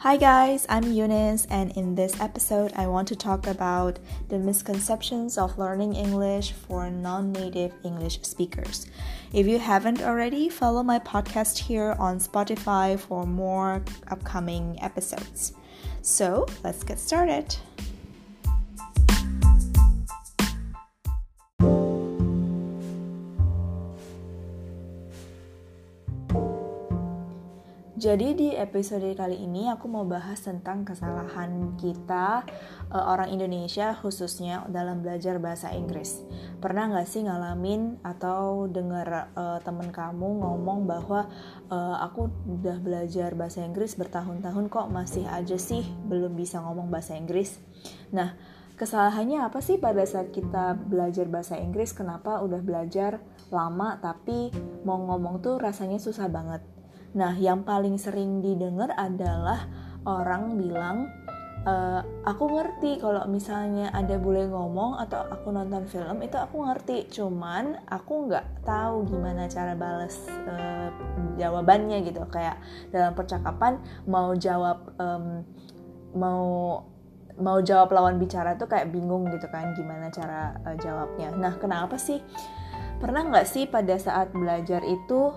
Hi guys, I'm Eunice, and in this episode, I want to talk about the misconceptions of learning English for non native English speakers. If you haven't already, follow my podcast here on Spotify for more upcoming episodes. So, let's get started. Jadi di episode kali ini aku mau bahas tentang kesalahan kita uh, orang Indonesia khususnya dalam belajar bahasa Inggris. Pernah nggak sih ngalamin atau dengar uh, temen kamu ngomong bahwa uh, aku udah belajar bahasa Inggris bertahun-tahun kok masih aja sih belum bisa ngomong bahasa Inggris. Nah, kesalahannya apa sih pada saat kita belajar bahasa Inggris? Kenapa udah belajar lama tapi mau ngomong tuh rasanya susah banget? Nah, yang paling sering didengar adalah orang bilang, e, aku ngerti kalau misalnya ada boleh ngomong atau aku nonton film itu aku ngerti, cuman aku nggak tahu gimana cara balas e, jawabannya gitu. Kayak dalam percakapan mau jawab um, mau mau jawab lawan bicara tuh kayak bingung gitu kan gimana cara uh, jawabnya. Nah, kenapa sih? Pernah nggak sih pada saat belajar itu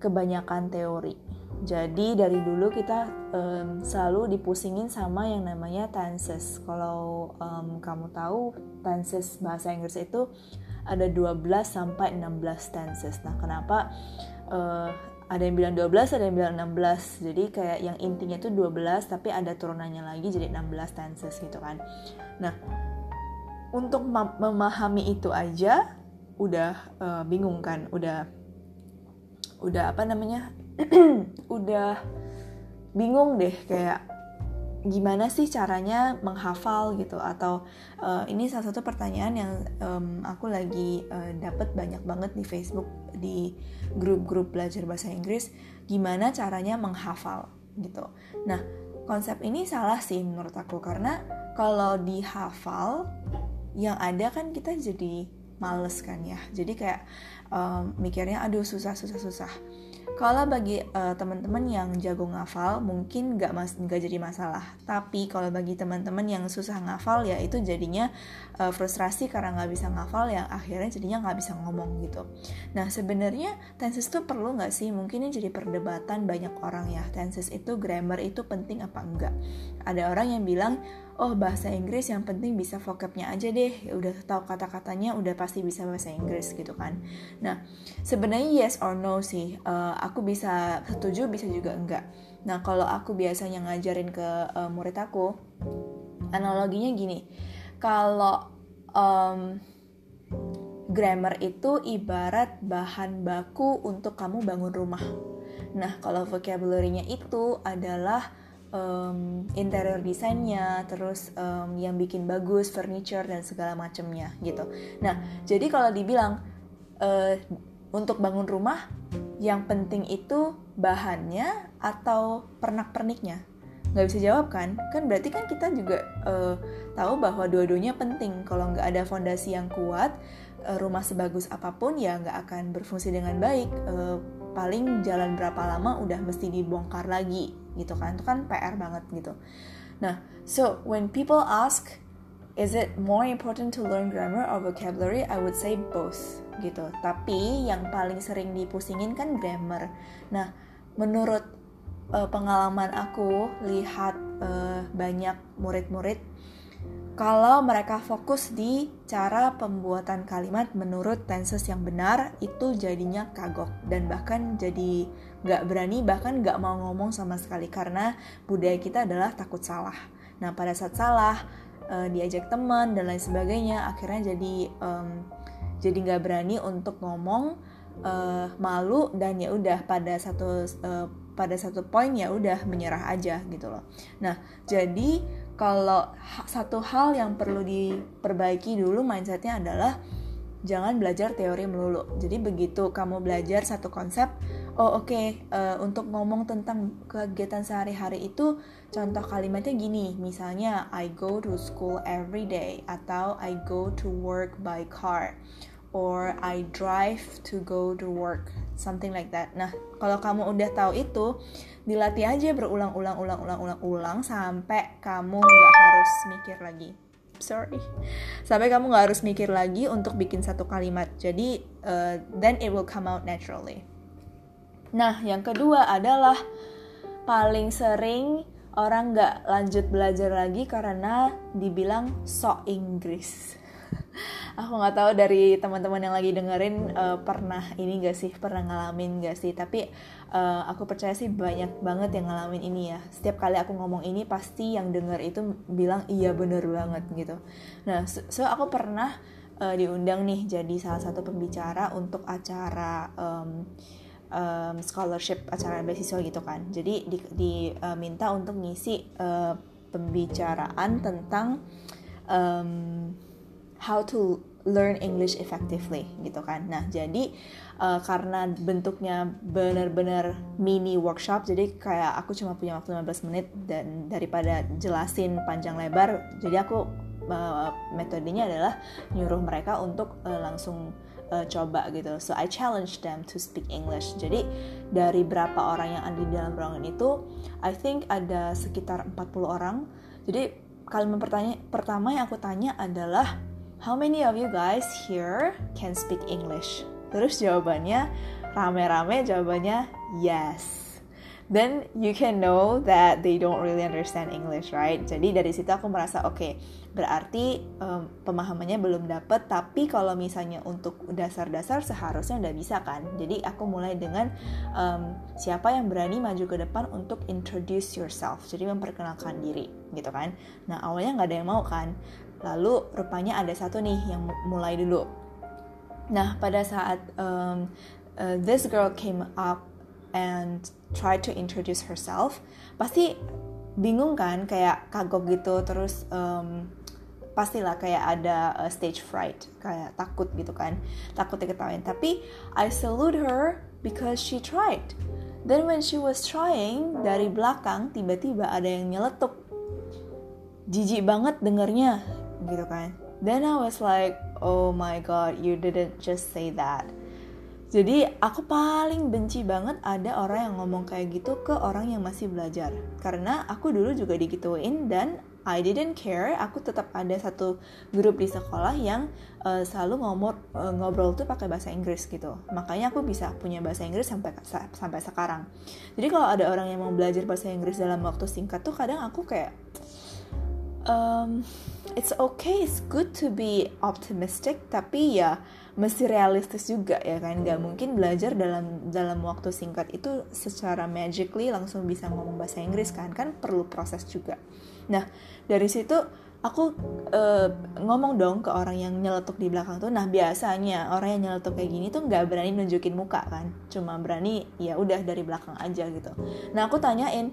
kebanyakan teori. Jadi dari dulu kita um, selalu dipusingin sama yang namanya tenses. Kalau um, kamu tahu tenses bahasa Inggris itu ada 12 sampai 16 tenses. Nah, kenapa uh, ada yang bilang 12, ada yang bilang 16. Jadi kayak yang intinya itu 12 tapi ada turunannya lagi jadi 16 tenses gitu kan. Nah, untuk memahami itu aja udah uh, bingung kan, udah udah apa namanya udah bingung deh kayak gimana sih caranya menghafal gitu atau uh, ini salah satu pertanyaan yang um, aku lagi uh, dapat banyak banget di Facebook di grup-grup belajar bahasa Inggris gimana caranya menghafal gitu. Nah konsep ini salah sih menurut aku karena kalau dihafal yang ada kan kita jadi males kan ya. Jadi kayak um, mikirnya aduh susah susah susah. Kalau bagi uh, teman-teman yang jago ngafal mungkin nggak mas nggak jadi masalah. Tapi kalau bagi teman-teman yang susah ngafal ya itu jadinya uh, frustrasi karena nggak bisa ngafal yang akhirnya jadinya nggak bisa ngomong gitu. Nah sebenarnya tenses itu perlu nggak sih? Mungkin ini jadi perdebatan banyak orang ya. Tenses itu grammar itu penting apa enggak? Ada orang yang bilang oh bahasa Inggris yang penting bisa vocabnya aja deh. Ya udah tahu kata-katanya udah pasti bisa bahasa Inggris gitu kan. Nah sebenarnya yes or no sih. Uh, aku bisa setuju bisa juga enggak. Nah kalau aku biasanya ngajarin ke uh, murid aku analoginya gini kalau um, grammar itu ibarat bahan baku untuk kamu bangun rumah nah kalau vocabulary-nya itu adalah um, interior desainnya, terus um, yang bikin bagus furniture dan segala macamnya gitu. Nah, jadi kalau dibilang uh, untuk bangun rumah yang penting itu bahannya atau pernak-perniknya nggak bisa jawab kan? Kan berarti kan kita juga uh, tahu bahwa dua-duanya penting. Kalau nggak ada fondasi yang kuat uh, rumah sebagus apa pun ya nggak akan berfungsi dengan baik. Uh, paling jalan berapa lama udah mesti dibongkar lagi gitu kan? Itu kan PR banget gitu. Nah so when people ask is it more important to learn grammar or vocabulary? I would say both gitu. Tapi yang paling sering dipusingin kan grammar. Nah, menurut uh, pengalaman aku lihat uh, banyak murid-murid kalau mereka fokus di cara pembuatan kalimat menurut tenses yang benar itu jadinya kagok dan bahkan jadi nggak berani bahkan nggak mau ngomong sama sekali karena budaya kita adalah takut salah. Nah pada saat salah uh, diajak teman dan lain sebagainya akhirnya jadi um, jadi nggak berani untuk ngomong uh, malu dan ya udah pada satu uh, pada satu poin ya udah menyerah aja gitu loh. Nah, jadi kalau satu hal yang perlu diperbaiki dulu mindsetnya adalah jangan belajar teori melulu. Jadi begitu kamu belajar satu konsep, oh oke okay, uh, untuk ngomong tentang kegiatan sehari-hari itu contoh kalimatnya gini, misalnya I go to school every day atau I go to work by car or I drive to go to work something like that. Nah, kalau kamu udah tahu itu, dilatih aja berulang-ulang, ulang-ulang, ulang-ulang sampai kamu nggak harus mikir lagi. Sorry, sampai kamu nggak harus mikir lagi untuk bikin satu kalimat. Jadi, uh, then it will come out naturally. Nah, yang kedua adalah paling sering orang nggak lanjut belajar lagi karena dibilang sok Inggris aku nggak tahu dari teman-teman yang lagi dengerin uh, pernah ini gak sih? Pernah ngalamin gak sih? Tapi uh, aku percaya sih banyak banget yang ngalamin ini ya. Setiap kali aku ngomong ini pasti yang denger itu bilang iya bener banget gitu. Nah so, so aku pernah uh, diundang nih jadi salah satu pembicara untuk acara um, um, scholarship acara beasiswa gitu kan. Jadi diminta di, uh, untuk ngisi uh, pembicaraan tentang um, how to learn English effectively gitu kan. Nah, jadi uh, karena bentuknya benar-benar mini workshop, jadi kayak aku cuma punya waktu 15 menit dan daripada jelasin panjang lebar, jadi aku uh, metodenya adalah nyuruh mereka untuk uh, langsung uh, coba gitu. So I challenge them to speak English. Jadi dari berapa orang yang ada di dalam ruangan itu, I think ada sekitar 40 orang. Jadi kalimat pertama yang aku tanya adalah How many of you guys here can speak English? Terus jawabannya rame-rame jawabannya yes. Then you can know that they don't really understand English, right? Jadi dari situ aku merasa oke, okay, berarti um, pemahamannya belum dapet. Tapi kalau misalnya untuk dasar-dasar seharusnya udah bisa kan. Jadi aku mulai dengan um, siapa yang berani maju ke depan untuk introduce yourself. Jadi memperkenalkan diri, gitu kan? Nah awalnya nggak ada yang mau kan. Lalu rupanya ada satu nih yang mulai dulu. Nah pada saat um, uh, this girl came up and try to introduce herself, pasti bingung kan kayak kagok gitu terus um, pastilah kayak ada uh, stage fright kayak takut gitu kan takut diketawain. Tapi I salute her because she tried. Then when she was trying dari belakang tiba-tiba ada yang nyeletuk. Jijik banget dengernya gitu kan. Then I was like oh my god you didn't just say that jadi aku paling benci banget ada orang yang ngomong kayak gitu ke orang yang masih belajar karena aku dulu juga digituin dan I didn't care, aku tetap ada satu grup di sekolah yang uh, selalu ngomong uh, ngobrol tuh pakai bahasa Inggris gitu. Makanya aku bisa punya bahasa Inggris sampai sampai sekarang. Jadi kalau ada orang yang mau belajar bahasa Inggris dalam waktu singkat tuh kadang aku kayak um, it's okay, it's good to be optimistic, tapi ya mesti realistis juga ya kan? Gak mungkin belajar dalam dalam waktu singkat itu secara magically langsung bisa ngomong bahasa Inggris kan? Kan perlu proses juga. Nah dari situ aku uh, ngomong dong ke orang yang nyeletuk di belakang tuh nah biasanya orang yang nyeletuk kayak gini tuh nggak berani nunjukin muka kan? Cuma berani ya udah dari belakang aja gitu. Nah aku tanyain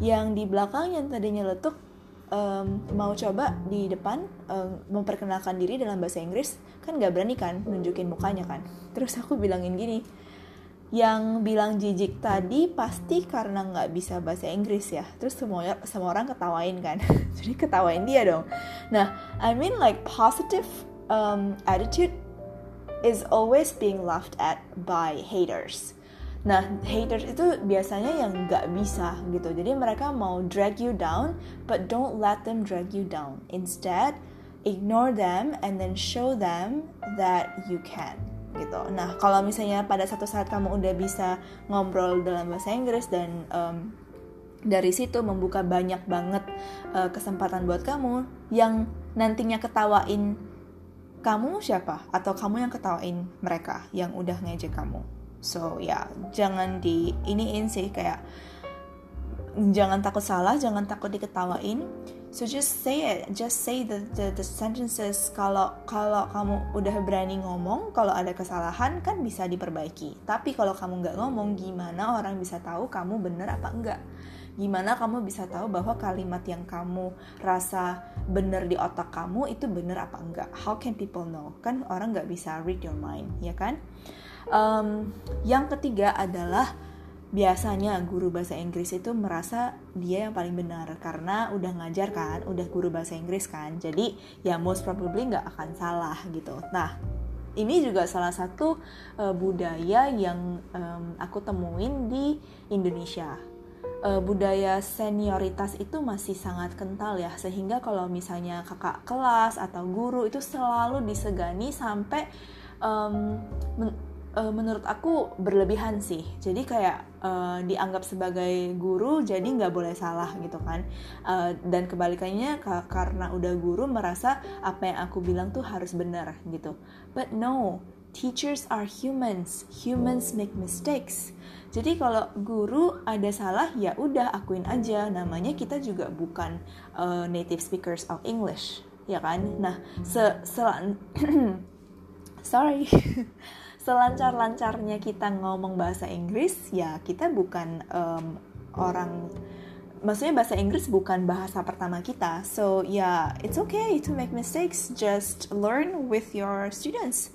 yang di belakang yang tadi nyeletuk um, mau coba di depan um, memperkenalkan diri dalam bahasa Inggris kan nggak berani kan nunjukin mukanya kan. Terus aku bilangin gini yang bilang jijik tadi pasti karena nggak bisa bahasa Inggris ya. Terus semuanya semua orang ketawain kan. Jadi ketawain dia dong. Nah I mean like positive um, attitude is always being laughed at by haters Nah, haters itu biasanya yang nggak bisa gitu. Jadi mereka mau drag you down, but don't let them drag you down. Instead, ignore them and then show them that you can gitu. Nah, kalau misalnya pada satu saat kamu udah bisa ngobrol dalam bahasa Inggris dan um, dari situ membuka banyak banget uh, kesempatan buat kamu yang nantinya ketawain kamu siapa atau kamu yang ketawain mereka yang udah ngejek kamu so ya yeah, jangan di iniin sih kayak jangan takut salah jangan takut diketawain. So just say it just say the the, the sentences. Kalau kalau kamu udah berani ngomong kalau ada kesalahan kan bisa diperbaiki. Tapi kalau kamu nggak ngomong gimana orang bisa tahu kamu bener apa enggak? Gimana kamu bisa tahu bahwa kalimat yang kamu rasa bener di otak kamu itu bener apa enggak? How can people know? Kan orang nggak bisa read your mind ya kan Um, yang ketiga adalah biasanya guru bahasa Inggris itu merasa dia yang paling benar karena udah ngajar kan, udah guru bahasa Inggris kan, jadi ya most probably nggak akan salah gitu. Nah, ini juga salah satu uh, budaya yang um, aku temuin di Indonesia. Uh, budaya senioritas itu masih sangat kental ya, sehingga kalau misalnya kakak kelas atau guru itu selalu disegani sampai um, uh, menurut aku berlebihan sih. Jadi kayak uh, dianggap sebagai guru jadi nggak boleh salah gitu kan. Uh, dan kebalikannya karena udah guru merasa apa yang aku bilang tuh harus benar gitu. But no teachers are humans. Humans make mistakes. Jadi kalau guru ada salah ya udah akuin aja. Namanya kita juga bukan uh, native speakers of English ya kan? Nah se, se sorry selancar-lancarnya kita ngomong bahasa Inggris ya kita bukan um, orang maksudnya bahasa Inggris bukan bahasa pertama kita. So yeah it's okay to make mistakes just learn with your students.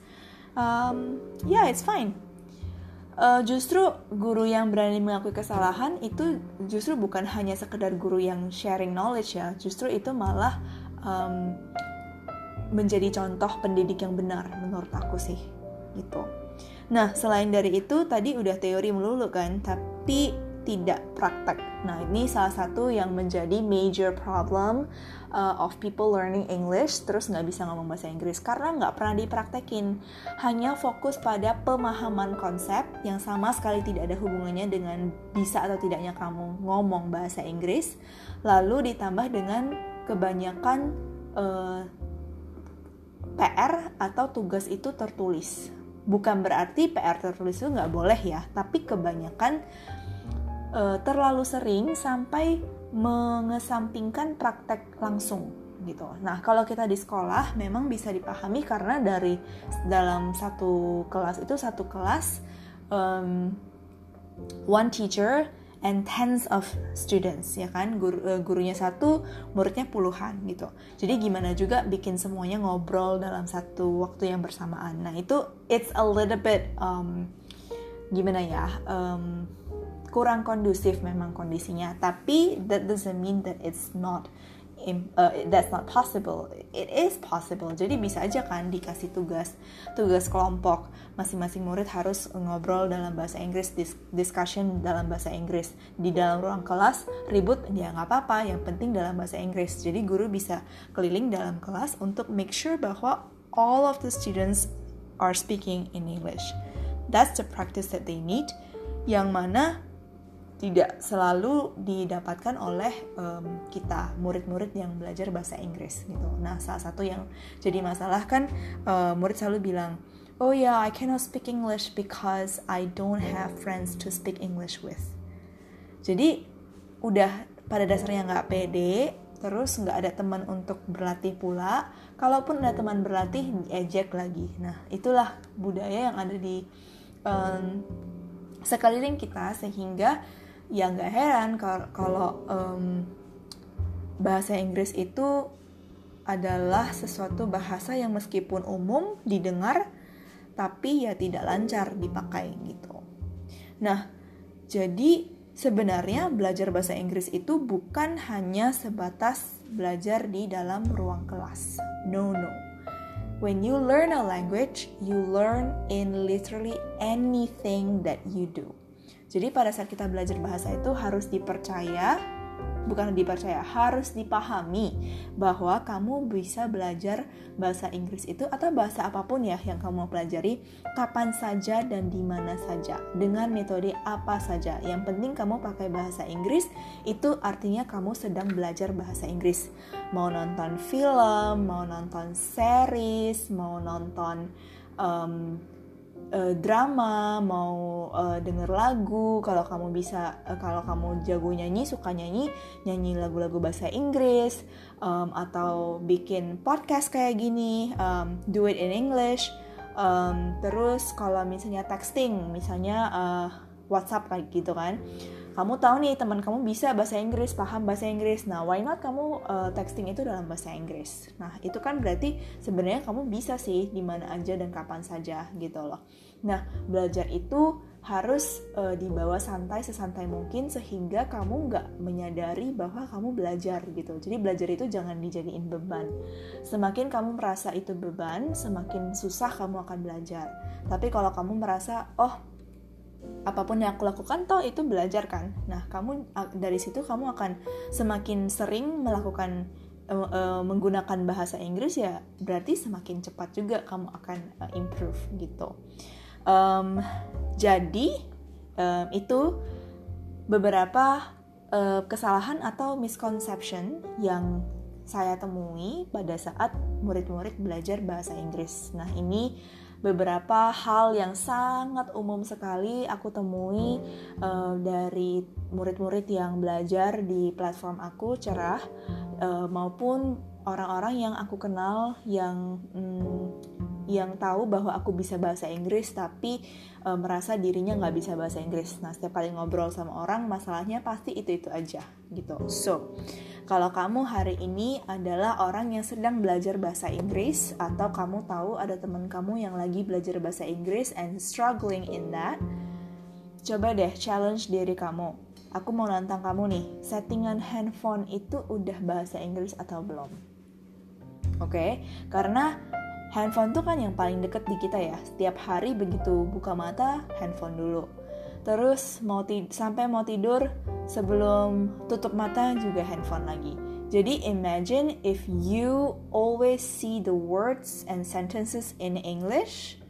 Um, yeah it's fine. Uh, justru guru yang berani mengakui kesalahan itu justru bukan hanya sekedar guru yang sharing knowledge ya justru itu malah um, menjadi contoh pendidik yang benar menurut aku sih gitu. Nah, selain dari itu tadi udah teori melulu kan, tapi tidak praktek. Nah, ini salah satu yang menjadi major problem uh, of people learning English terus nggak bisa ngomong bahasa Inggris karena nggak pernah dipraktekin. Hanya fokus pada pemahaman konsep yang sama sekali tidak ada hubungannya dengan bisa atau tidaknya kamu ngomong bahasa Inggris. Lalu ditambah dengan kebanyakan uh, PR atau tugas itu tertulis bukan berarti PR tertulis itu nggak boleh ya, tapi kebanyakan e, terlalu sering sampai mengesampingkan praktek langsung gitu. Nah, kalau kita di sekolah memang bisa dipahami karena dari dalam satu kelas itu satu kelas um, one teacher and tens of students ya kan? Guru, uh, gurunya satu muridnya puluhan gitu. Jadi gimana juga bikin semuanya ngobrol dalam satu waktu yang bersamaan. Nah itu it's a little bit um, gimana ya um, kurang kondusif memang kondisinya. Tapi that doesn't mean that it's not uh, that's not possible. It is possible. Jadi bisa aja kan dikasih tugas, tugas kelompok. Masing-masing murid harus ngobrol dalam bahasa Inggris, dis discussion dalam bahasa Inggris. Di dalam ruang kelas ribut ya nggak apa-apa. Yang penting dalam bahasa Inggris. Jadi guru bisa keliling dalam kelas untuk make sure bahwa all of the students are speaking in English. That's the practice that they need. Yang mana tidak selalu didapatkan oleh um, kita murid-murid yang belajar bahasa Inggris gitu. Nah, salah satu yang jadi masalah kan uh, murid selalu bilang, "Oh ya, yeah, I cannot speak English because I don't have friends to speak English with." Jadi udah pada dasarnya nggak pede, terus nggak ada teman untuk berlatih pula. Kalaupun ada teman berlatih, ejek lagi. Nah, itulah budaya yang ada di um, sekeliling kita sehingga ya nggak heran kalau um, bahasa Inggris itu adalah sesuatu bahasa yang meskipun umum didengar tapi ya tidak lancar dipakai gitu. Nah, jadi sebenarnya belajar bahasa Inggris itu bukan hanya sebatas belajar di dalam ruang kelas. No, no. When you learn a language, you learn in literally anything that you do. Jadi pada saat kita belajar bahasa itu harus dipercaya, bukan dipercaya, harus dipahami bahwa kamu bisa belajar bahasa Inggris itu atau bahasa apa pun ya yang kamu pelajari kapan saja dan di mana saja dengan metode apa saja. Yang penting kamu pakai bahasa Inggris itu artinya kamu sedang belajar bahasa Inggris. Mau nonton film, mau nonton series, mau nonton um, uh, drama, mau uh, denger lagu, kalau kamu bisa, uh, kalau kamu jago nyanyi, suka nyanyi, nyanyi lagu-lagu bahasa Inggris, um, atau bikin podcast kayak gini, um, do it in English. Um, terus kalau misalnya texting, misalnya uh, WhatsApp kayak gitu kan, kamu tahu nih teman kamu bisa bahasa Inggris, paham bahasa Inggris. Nah, why not kamu uh, texting itu dalam bahasa Inggris? Nah, itu kan berarti sebenarnya kamu bisa sih di mana aja dan kapan saja gitu loh. Nah, belajar itu harus uh, dibawa santai sesantai mungkin sehingga kamu nggak menyadari bahwa kamu belajar gitu. Jadi belajar itu jangan dijadiin beban. Semakin kamu merasa itu beban, semakin susah kamu akan belajar. Tapi kalau kamu merasa, oh apa pun yang aku lakukan toh itu belajar kan nah kamu dari situ kamu akan semakin sering melakukan uh, uh, menggunakan bahasa Inggris ya berarti semakin cepat juga kamu akan uh, improve gitu um, jadi um, itu beberapa uh, kesalahan atau misconception yang saya temui pada saat murid-murid belajar bahasa Inggris. Nah, ini beberapa hal yang sangat umum sekali aku temui uh, dari murid-murid yang belajar di platform aku cerah uh, maupun orang-orang yang aku kenal yang um, yang tahu bahwa aku bisa bahasa Inggris tapi uh, merasa dirinya nggak bisa bahasa Inggris. Nah setiap kali ngobrol sama orang masalahnya pasti itu itu aja gitu. So kalau kamu hari ini adalah orang yang sedang belajar bahasa Inggris atau kamu tahu ada teman kamu yang lagi belajar bahasa Inggris and struggling in that, coba deh challenge diri kamu. Aku mau nantang kamu nih, settingan handphone itu udah bahasa Inggris atau belum? Oke, okay? karena handphone tuh kan yang paling deket di kita ya. Setiap hari begitu buka mata, handphone dulu terus mau sampai mau tidur sebelum tutup mata juga handphone lagi. Jadi imagine if you always see the words and sentences in English,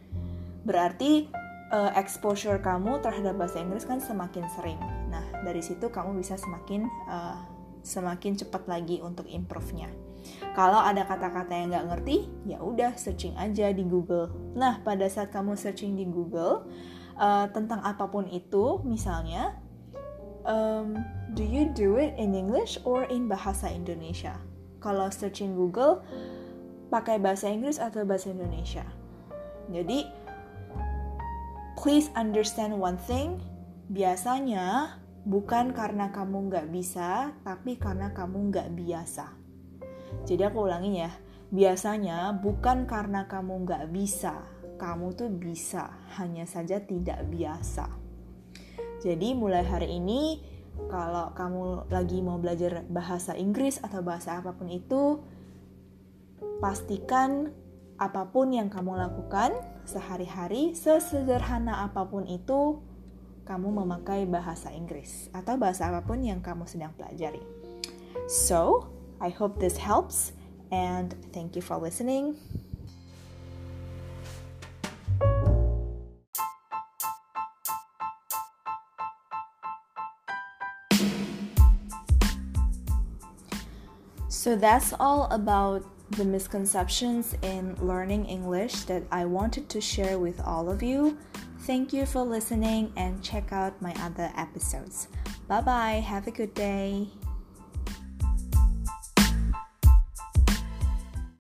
berarti uh, exposure kamu terhadap bahasa Inggris kan semakin sering. Nah dari situ kamu bisa semakin uh, semakin cepat lagi untuk improve-nya. Kalau ada kata-kata yang nggak ngerti, ya udah searching aja di Google. Nah pada saat kamu searching di Google, uh, tentang apa pun itu, misalnya, um, do you do it in English or in bahasa Indonesia? Kalau searching Google, pakai bahasa Inggris atau bahasa Indonesia? Jadi, please understand one thing. Biasanya bukan karena kamu nggak bisa, tapi karena kamu nggak biasa. Jadi aku ulangin ya, biasanya bukan karena kamu nggak bisa, kamu tuh bisa, hanya saja tidak biasa. Jadi mulai hari ini kalau kamu lagi mau belajar bahasa Inggris atau bahasa apa pun itu, pastikan apa pun yang kamu lakukan sehari-hari, sesederhana apa pun itu, kamu memakai bahasa Inggris atau bahasa apa pun yang kamu sedang pelajari. So, I hope this helps and thank you for listening. So that's all about the misconceptions in learning English that I wanted to share with all of you. Thank you for listening and check out my other episodes. Bye bye, have a good day.